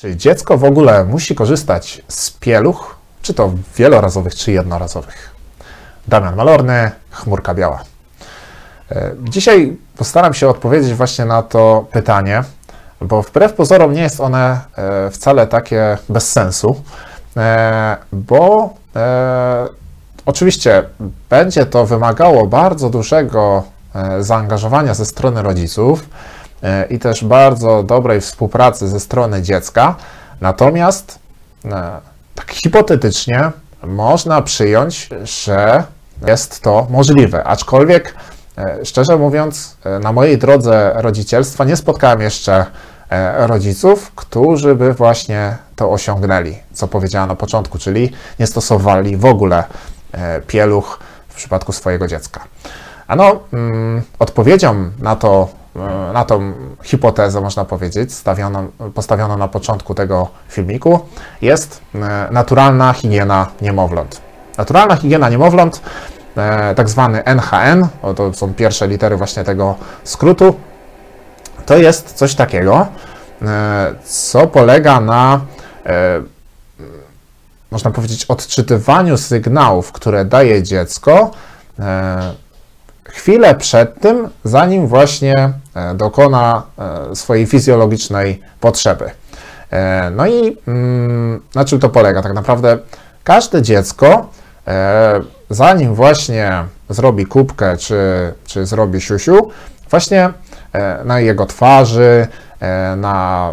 Czy dziecko w ogóle musi korzystać z pieluch, czy to wielorazowych, czy jednorazowych? Damian Malorny, Chmurka Biała. E, Dzisiaj postaram się odpowiedzieć właśnie na to pytanie, bo wbrew pozorom nie jest one e, wcale takie bez sensu, e, bo oczywiście będzie to wymagało bardzo dużego zaangażowania ze strony rodziców i też bardzo dobrej współpracy ze strony dziecka. Natomiast e, tak hipotetycznie można przyjąć, że jest to możliwe, aczkolwiek e, szczerze mówiąc, e, na mojej drodze rodzicielstwa nie spotkałem jeszcze e, rodziców, którzy by właśnie to osiągnęli, co powiedziałem na początku, czyli nie stosowali w ogóle e, pieluch w przypadku swojego dziecka. Ano, mm, odpowiedzią na to, e, na tą hipotezę, można powiedzieć, stawioną, postawioną na początku tego filmiku, jest e, naturalna higiena niemowląt. Naturalna higiena niemowląt, e, tak zwany NHN, to są pierwsze litery właśnie tego skrótu, to jest coś takiego, e, co polega na, można powiedzieć, odczytywaniu sygnałów, które daje dziecko chwilę przed tym, zanim właśnie dokona e, swojej fizjologicznej potrzeby. E, No i mm, na czym to polega? Tak naprawdę każde dziecko, e, zanim właśnie zrobi kubkę czy, czy zrobi siusiu, właśnie e, na jego twarzy, e, na,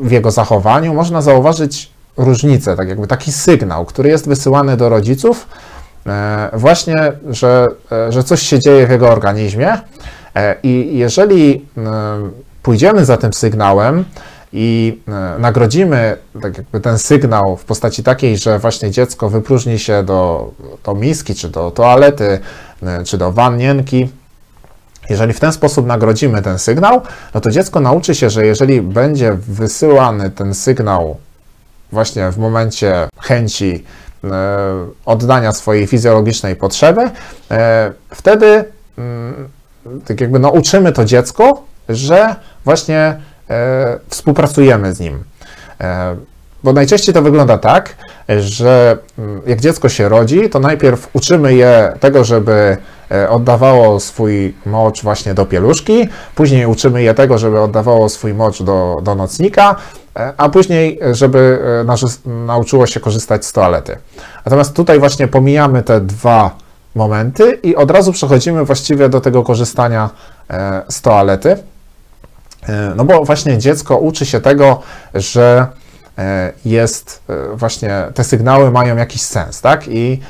w jego zachowaniu można zauważyć różnicę, tak jakby taki sygnał, który jest wysyłany do rodziców, e, właśnie, że, e, że coś się dzieje w jego organizmie. E, I jeżeli e, pójdziemy za tym sygnałem i e, nagrodzimy tak jakby ten sygnał w postaci takiej, że właśnie dziecko wypróżni się do, do miski, czy do toalety, czy do wannienki, jeżeli w ten sposób nagrodzimy ten sygnał, no to dziecko nauczy się, że jeżeli będzie wysyłany ten sygnał właśnie w momencie chęci oddania swojej fizjologicznej potrzeby, wtedy mm, tak jakby nauczymy to dziecko, że właśnie e, współpracujemy z nim. E, Bo najczęściej to wygląda tak, że mm, jak dziecko się rodzi, to najpierw uczymy je tego, żeby e, oddawało swój mocz właśnie do pieluszki, później uczymy je tego, żeby oddawało swój mocz do, do nocnika, e, a później, żeby e, nauczyło się korzystać z toalety. Natomiast tutaj właśnie pomijamy te dwa momenty i od razu przechodzimy właściwie do tego korzystania e, z toalety. E, No bo właśnie dziecko uczy się tego, że e, jest właśnie, te sygnały mają jakiś sens, tak? I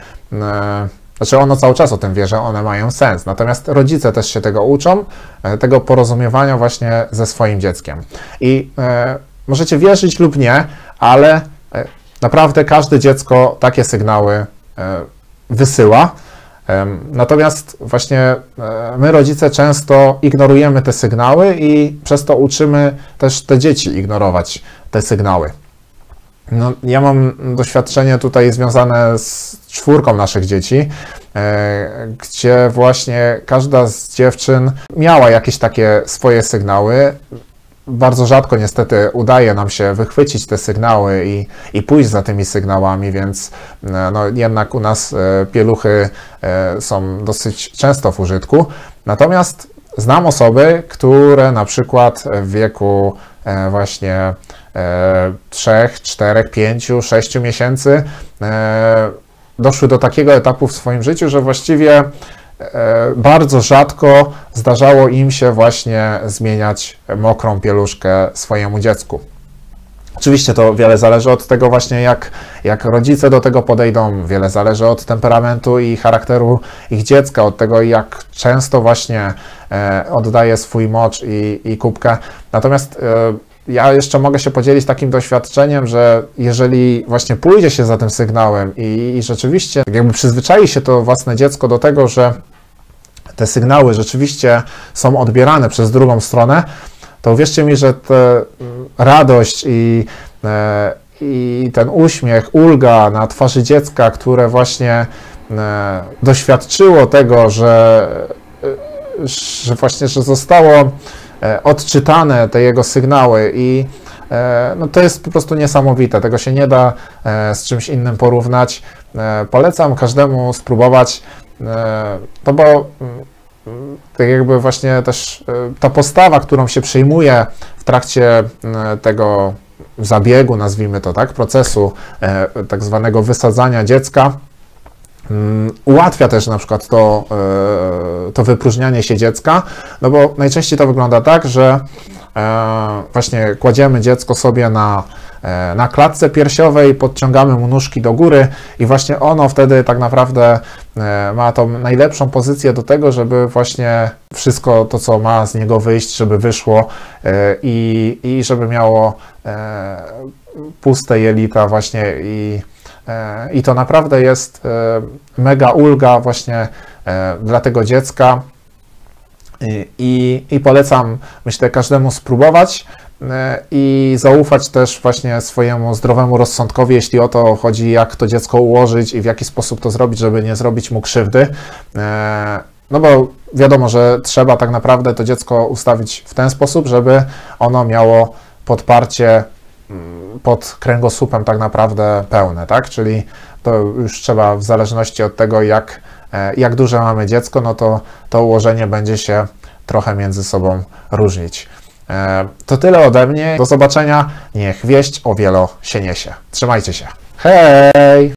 znaczy ono cały czas o tym wie, że one mają sens. Natomiast rodzice też się tego uczą, tego porozumiewania właśnie ze swoim dzieckiem. I możecie wierzyć lub nie, ale naprawdę każde dziecko takie sygnały wysyła. Natomiast właśnie e, my, rodzice, często ignorujemy te sygnały i przez to uczymy też te dzieci ignorować te sygnały. No, ja mam doświadczenie tutaj związane z czwórką naszych dzieci, e, gdzie właśnie każda z dziewczyn miała jakieś takie swoje sygnały. Bardzo rzadko niestety udaje nam się wychwycić te sygnały i, i pójść za tymi sygnałami, więc e, no, jednak u nas e, pieluchy e, są dosyć często w użytku. Natomiast znam osoby, które na przykład w wieku właśnie e, 3, 4, 5, 6 miesięcy doszły do takiego etapu w swoim życiu, że właściwie bardzo rzadko zdarzało im się właśnie zmieniać mokrą pieluszkę swojemu dziecku. Oczywiście to wiele zależy od tego właśnie, jak, jak rodzice do tego podejdą, wiele zależy od temperamentu i charakteru ich dziecka, od tego, jak często właśnie e, oddaje swój mocz i, i kubkę. Natomiast e, ja jeszcze mogę się podzielić takim doświadczeniem, że jeżeli właśnie pójdzie się za tym sygnałem i, i rzeczywiście jakby przyzwyczai się to własne dziecko do tego, że te sygnały rzeczywiście są odbierane przez drugą stronę, to uwierzcie mi, że ta radość i, e, i ten uśmiech, ulga na twarzy dziecka, które właśnie e, doświadczyło tego, że, e, że właśnie, że zostało odczytane te jego sygnały i no to jest po prostu niesamowite. Tego się nie da z czymś innym porównać. Polecam każdemu spróbować, e, to bo mm, tak jakby właśnie też e, ta postawa, którą się przyjmuje w trakcie e, tego zabiegu, nazwijmy to tak, procesu tak zwanego wysadzania dziecka, mm, ułatwia też na przykład to, to wypróżnianie się dziecka, no bo najczęściej to wygląda tak, że właśnie kładziemy dziecko sobie na, na klatce piersiowej, podciągamy mu nóżki do góry i właśnie ono wtedy tak naprawdę e, ma tą najlepszą pozycję do tego, żeby właśnie wszystko to, co ma z niego wyjść, żeby wyszło e, i, i żeby miało e, puste jelita właśnie i, e, i to naprawdę jest e, mega ulga właśnie e, dla tego dziecka. I, i, polecam, myślę, każdemu spróbować. e, i zaufać też właśnie swojemu zdrowemu rozsądkowi, jeśli o to chodzi, jak to dziecko ułożyć i w jaki sposób to zrobić, żeby nie zrobić mu krzywdy. E, No bo wiadomo, że trzeba tak naprawdę to dziecko ustawić w ten sposób, żeby ono miało podparcie mm, pod kręgosłupem tak naprawdę pełne, tak? Czyli to już trzeba w zależności od tego, jak, e, jak duże mamy dziecko, no to to ułożenie będzie się trochę między sobą różnić. E, To tyle ode mnie. Do zobaczenia. Niech wieść o wielo się niesie. Trzymajcie się. Hej!